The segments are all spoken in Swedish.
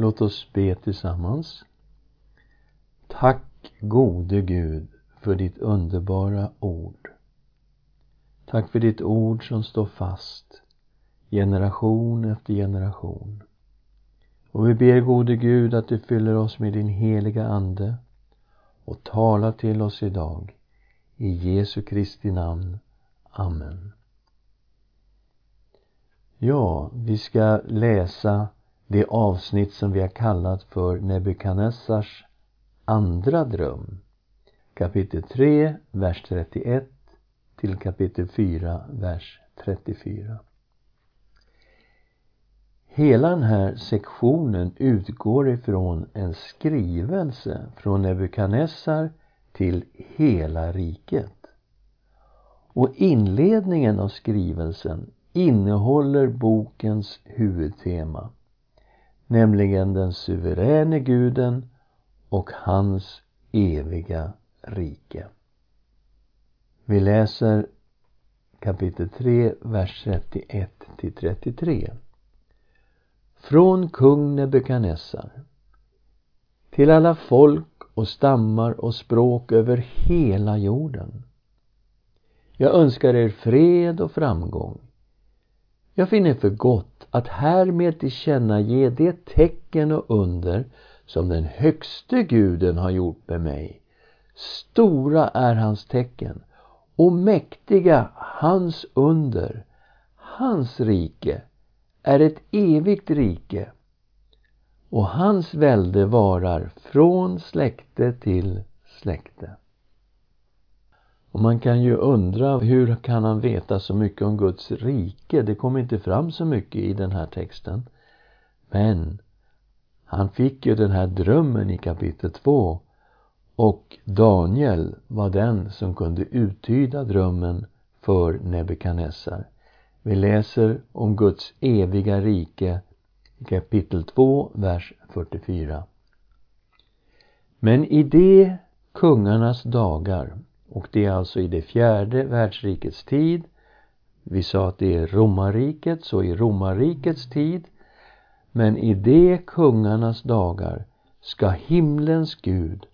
Låt oss be tillsammans. Tack gode Gud för ditt underbara ord. Tack för ditt ord som står fast generation efter generation. Och vi ber gode Gud att du fyller oss med din heliga Ande och talar till oss idag. I Jesu Kristi namn. Amen. Ja, vi ska läsa det avsnitt som vi har kallat för Nebukadnessars andra dröm. Kapitel 3, vers 31 till kapitel 4, vers 34. Hela den här sektionen utgår ifrån en skrivelse från Nebukadnessar till hela riket. Och inledningen av skrivelsen innehåller bokens huvudtema, nämligen den suveräne guden och hans eviga rike. Vi läser kapitel 3, vers 31 till 33. Från kung Nebukadnessar till alla folk och stammar och språk över hela jorden. Jag önskar er fred och framgång. Jag finner för gott att härmed tillkännage det tecken och under som den högste guden har gjort med mig. Stora är hans tecken och mäktiga hans under. Hans rike är ett evigt rike och hans välde varar från släkte till släkte. Och man kan ju undra hur kan han veta så mycket om Guds rike? Det kommer inte fram så mycket i den här texten. Men han fick ju den här drömmen i kapitel 2 och Daniel var den som kunde uttyda drömmen för Nebukadnessar. Vi läser om Guds eviga rike i kapitel 2, vers 44. Men i de kungarnas dagar, och det är alltså i det fjärde världsrikets tid, vi sa att det är romarriket, så i romarrikets tid, men i de kungarnas dagar ska himlens Gud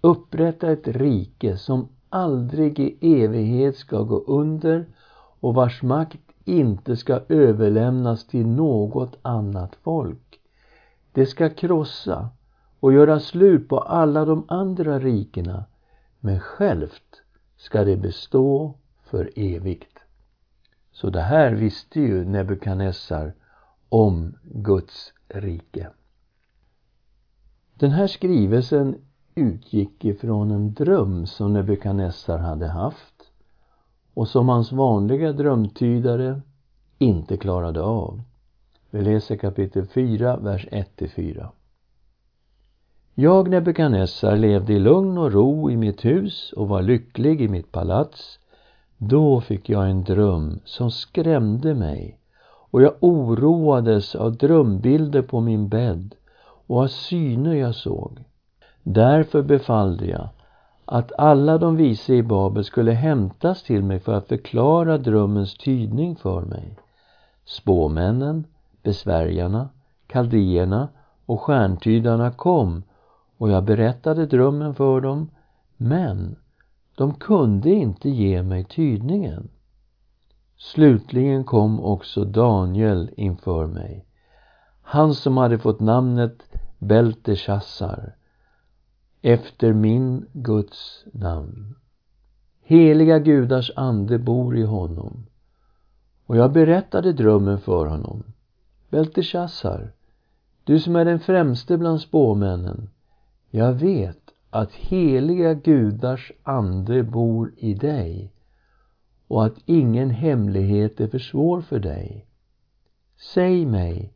upprätta ett rike som aldrig i evighet ska gå under och vars makt inte ska överlämnas till något annat folk. Det ska krossa och göra slut på alla de andra rikena, men självt ska det bestå för evigt. Så det här visste ju Nebukadnessar om Guds rike. Den här skrivelsen utgick ifrån en dröm som Nebukadnessar hade haft och som hans vanliga drömtydare inte klarade av. Vi läser kapitel 4, vers 1-4. Jag, Nebukadnessar, levde i lugn och ro i mitt hus och var lycklig i mitt palats. Då fick jag en dröm som skrämde mig och jag oroades av drömbilder på min bädd och av syner jag såg. Därför befallde jag att alla de vise i Babel skulle hämtas till mig för att förklara drömmens tydning för mig. Spåmännen, besvärjarna, kaldéerna och stjärntydarna kom och jag berättade drömmen för dem, men de kunde inte ge mig tydningen. Slutligen kom också Daniel inför mig, han som hade fått namnet Belteshazzar efter min Guds namn. Heliga gudars ande bor i honom. Och jag berättade drömmen för honom. Belteshazzar, du som är den främste bland spåmännen, jag vet att heliga gudars ande bor i dig och att ingen hemlighet är för svår för dig. Säg mig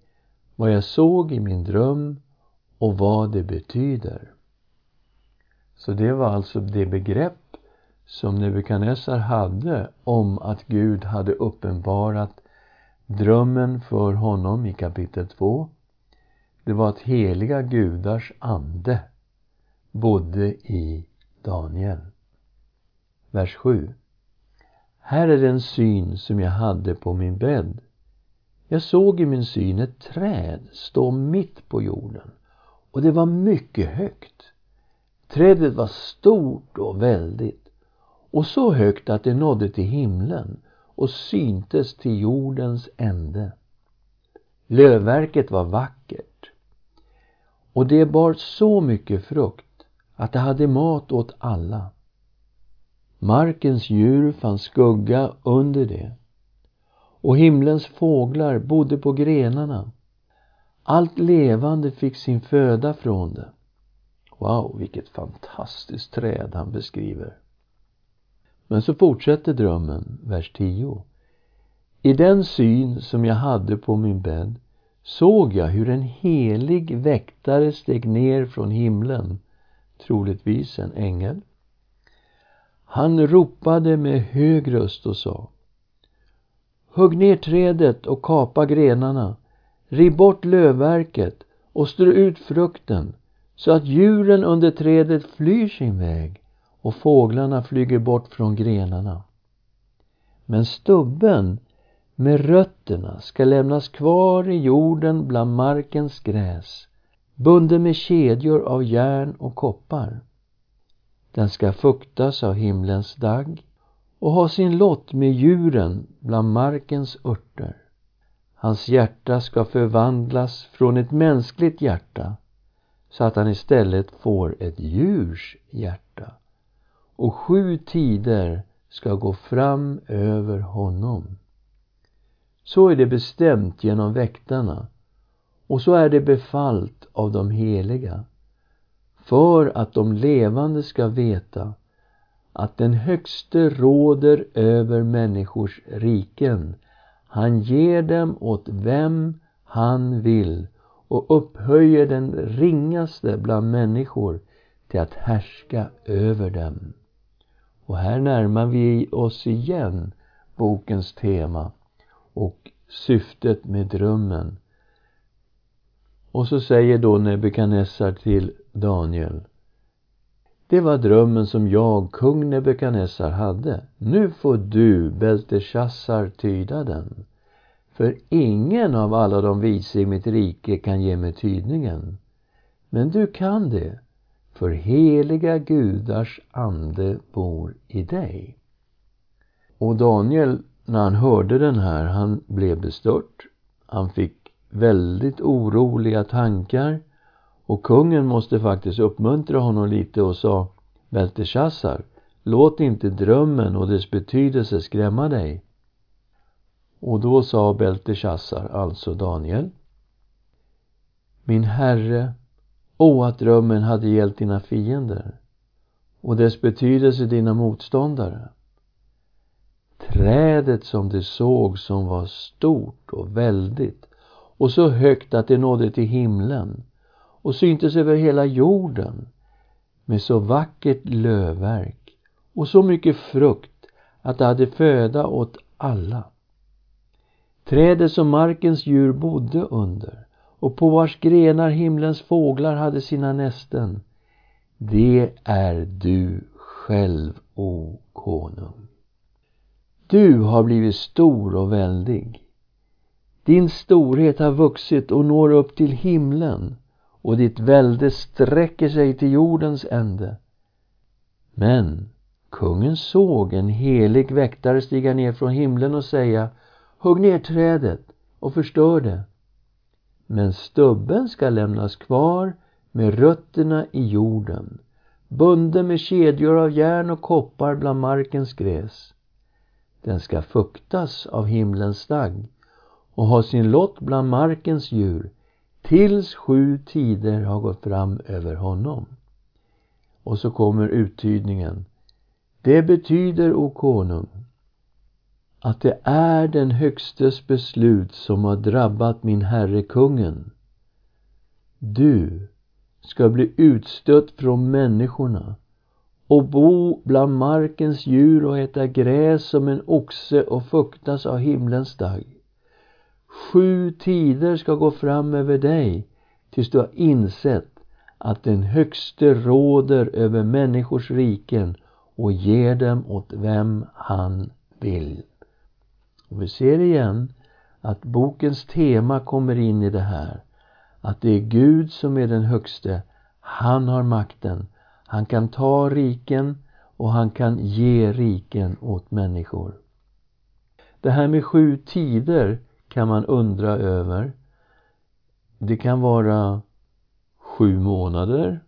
vad jag såg i min dröm och vad det betyder. Så det var alltså det begrepp som Nebukadnessar hade om att Gud hade uppenbarat drömmen för honom i kapitel 2. Det var att heliga gudars ande bodde i Daniel. Vers 7. Här är den syn som jag hade på min bädd. Jag såg i min syn ett träd stå mitt på jorden och det var mycket högt. Trädet var stort och väldigt och så högt att det nådde till himlen och syntes till jordens ände. Lövverket var vackert och det bar så mycket frukt att det hade mat åt alla. Markens djur fann skugga under det och himlens fåglar bodde på grenarna. Allt levande fick sin föda från det. Wow, vilket fantastiskt träd han beskriver. Men så fortsätter drömmen, vers 10. I den syn som jag hade på min bädd såg jag hur en helig väktare steg ner från himlen, troligtvis en ängel. Han ropade med hög röst och sa Hugg ner trädet och kapa grenarna, riv bort lövverket och strö ut frukten så att djuren under trädet flyr sin väg och fåglarna flyger bort från grenarna. Men stubben med rötterna ska lämnas kvar i jorden bland markens gräs, bunden med kedjor av järn och koppar. Den ska fuktas av himlens dagg och ha sin lott med djuren bland markens örter. Hans hjärta ska förvandlas från ett mänskligt hjärta så att han istället får ett djurs hjärta. Och sju tider ska gå fram över honom. Så är det bestämt genom väktarna och så är det befallt av de heliga för att de levande ska veta att den högste råder över människors riken. Han ger dem åt vem han vill och upphöjer den ringaste bland människor till att härska över dem. Och här närmar vi oss igen bokens tema och syftet med drömmen. Och så säger då Nebukadnessar till Daniel det var drömmen som jag, kung Nebukadnessar, hade. Nu får du, Belteshazzar, tyda den. För ingen av alla de vise i mitt rike kan ge mig tydningen. Men du kan det, för heliga gudars ande bor i dig. Och Daniel, när han hörde den här, han blev bestört. Han fick väldigt oroliga tankar. Och kungen måste faktiskt uppmuntra honom lite och sa Belteshazzar, låt inte drömmen och dess betydelse skrämma dig. Och då sa Belteshazzar, alltså Daniel, Min herre, o att drömmen hade gällt dina fiender och dess betydelse dina motståndare. Trädet som du såg som var stort och väldigt och så högt att det nådde till himlen och syntes över hela jorden med så vackert lövverk och så mycket frukt att det hade föda åt alla. Trädet som markens djur bodde under och på vars grenar himlens fåglar hade sina nästen. Det är du själv, o konung. Du har blivit stor och väldig. Din storhet har vuxit och når upp till himlen och ditt välde sträcker sig till jordens ände. Men kungen såg en helig väktare stiga ner från himlen och säga Hugg ner trädet och förstör det. Men stubben ska lämnas kvar med rötterna i jorden, bunden med kedjor av järn och koppar bland markens gräs. Den ska fuktas av himlens dagg och ha sin lott bland markens djur tills sju tider har gått fram över honom. Och så kommer uttydningen. Det betyder, o konung, att det är den högstes beslut som har drabbat min herre kungen. Du ska bli utstött från människorna och bo bland markens djur och äta gräs som en oxe och fuktas av himlens dag. Sju tider ska gå fram över dig tills du har insett att den högste råder över människors riken och ger dem åt vem han vill. Och vi ser igen att bokens tema kommer in i det här. Att det är Gud som är den högste. Han har makten. Han kan ta riken och han kan ge riken åt människor. Det här med sju tider kan man undra över. Det kan vara sju månader.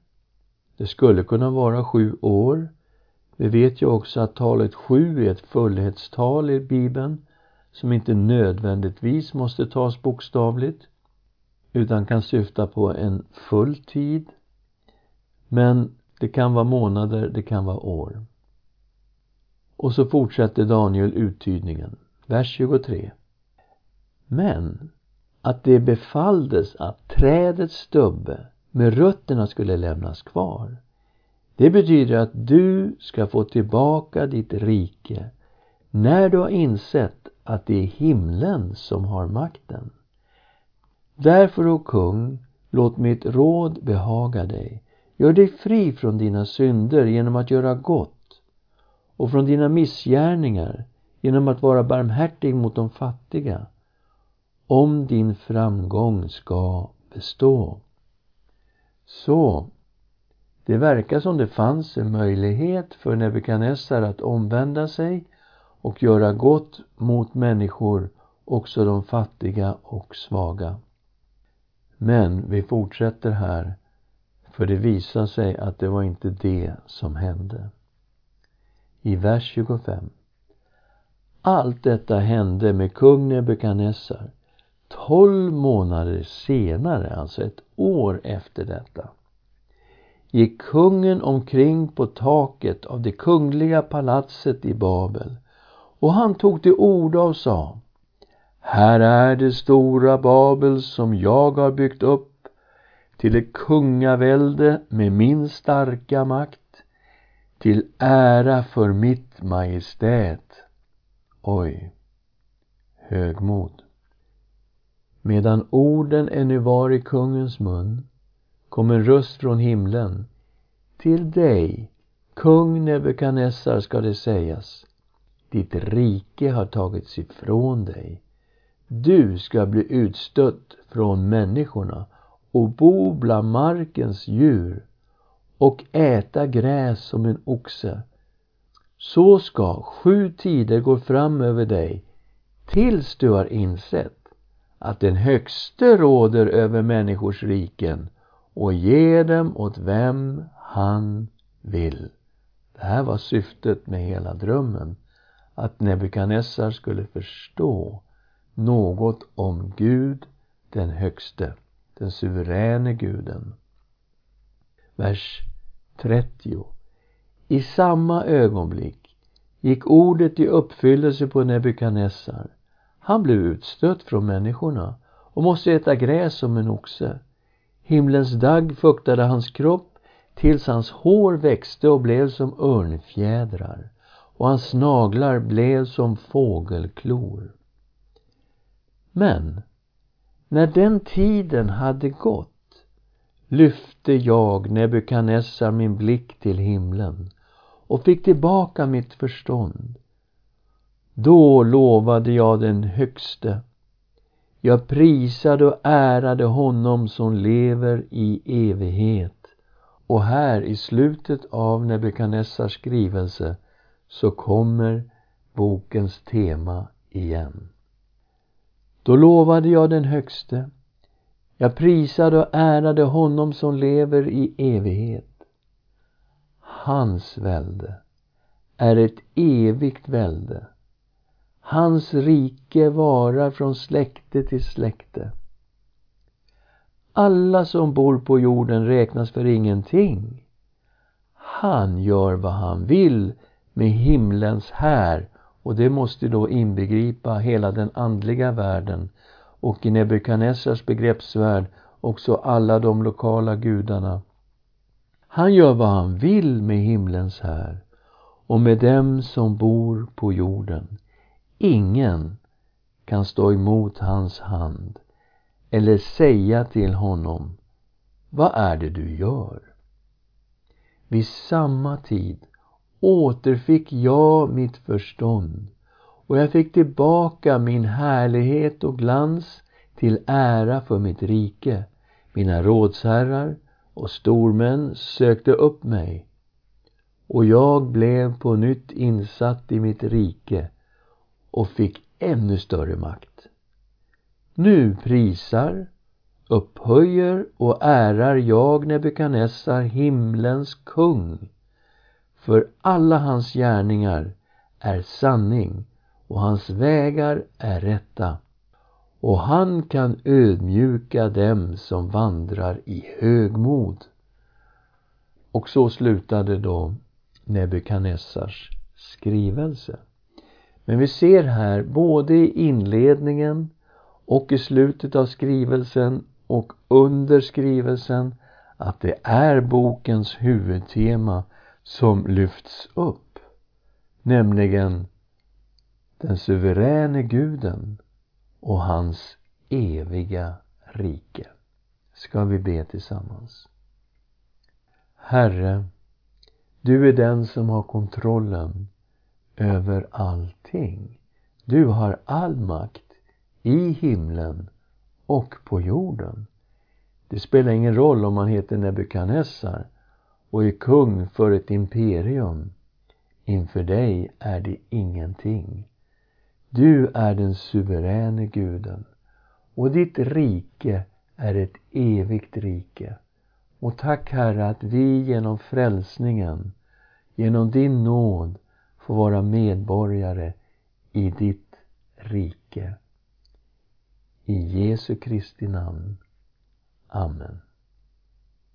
Det skulle kunna vara sju år. Vi vet ju också att talet sju är ett fullhetstal i Bibeln som inte nödvändigtvis måste tas bokstavligt utan kan syfta på en full tid. Men det kan vara månader, det kan vara år. Och så fortsätter Daniel uttydningen. Vers 23. Men att det befalldes att trädets stubbe med rötterna skulle lämnas kvar. Det betyder att du ska få tillbaka ditt rike när du har insett att det är himlen som har makten. Därför, o kung, låt mitt råd behaga dig. Gör dig fri från dina synder genom att göra gott och från dina missgärningar genom att vara barmhärtig mot de fattiga om din framgång ska bestå. Så, det verkar som det fanns en möjlighet för Nebukadnessar att omvända sig och göra gott mot människor, också de fattiga och svaga. Men vi fortsätter här, för det visar sig att det var inte det som hände. I vers 25. Allt detta hände med kung Nebukadnessar tolv månader senare, alltså ett år efter detta gick kungen omkring på taket av det kungliga palatset i Babel och han tog till orda och sa Här är det stora Babel som jag har byggt upp till ett kungavälde med min starka makt till ära för mitt majestät. Oj, högmod. Medan orden ännu var i kungens mun kom en röst från himlen. Till dig, kung Nebukadnessar, ska det sägas. Ditt rike har tagits ifrån dig. Du ska bli utstött från människorna och bo bland markens djur och äta gräs som en oxe. Så ska sju tider gå fram över dig tills du har insett att den högste råder över människors riken och ger dem åt vem han vill. Det här var syftet med hela drömmen. Att Nebukadnessar skulle förstå något om Gud den högste, den suveräne guden. Vers 30. I samma ögonblick gick ordet i uppfyllelse på Nebukadnessar han blev utstött från människorna och måste äta gräs som en oxe. Himlens dagg fuktade hans kropp tills hans hår växte och blev som örnfjädrar och hans naglar blev som fågelklor. Men när den tiden hade gått lyfte jag, Nebukadnessar, min blick till himlen och fick tillbaka mitt förstånd då lovade jag den högste. Jag prisade och ärade honom som lever i evighet. Och här i slutet av Nebukadnessars skrivelse så kommer bokens tema igen. Då lovade jag den högste. Jag prisade och ärade honom som lever i evighet. Hans välde är ett evigt välde Hans rike varar från släkte till släkte. Alla som bor på jorden räknas för ingenting. Han gör vad han vill med himlens här och det måste då inbegripa hela den andliga världen och i Nebukadnessars begreppsvärld också alla de lokala gudarna. Han gör vad han vill med himlens här och med dem som bor på jorden. Ingen kan stå emot hans hand eller säga till honom Vad är det du gör? Vid samma tid återfick jag mitt förstånd och jag fick tillbaka min härlighet och glans till ära för mitt rike. Mina rådsherrar och stormän sökte upp mig och jag blev på nytt insatt i mitt rike och fick ännu större makt. Nu prisar, upphöjer och ärar jag Nebukadnessar, himlens kung. För alla hans gärningar är sanning och hans vägar är rätta. Och han kan ödmjuka dem som vandrar i högmod. Och så slutade då Nebukadnessars skrivelse. Men vi ser här både i inledningen och i slutet av skrivelsen och under skrivelsen att det är bokens huvudtema som lyfts upp. Nämligen den suveräne guden och hans eviga rike. Ska vi be tillsammans. Herre, du är den som har kontrollen över allting. Du har all makt i himlen och på jorden. Det spelar ingen roll om man heter Nebukadnessar och är kung för ett imperium. Inför dig är det ingenting. Du är den suveräne guden och ditt rike är ett evigt rike. Och tack Herre att vi genom frälsningen, genom din nåd få vara medborgare i ditt rike. I Jesu Kristi namn. Amen.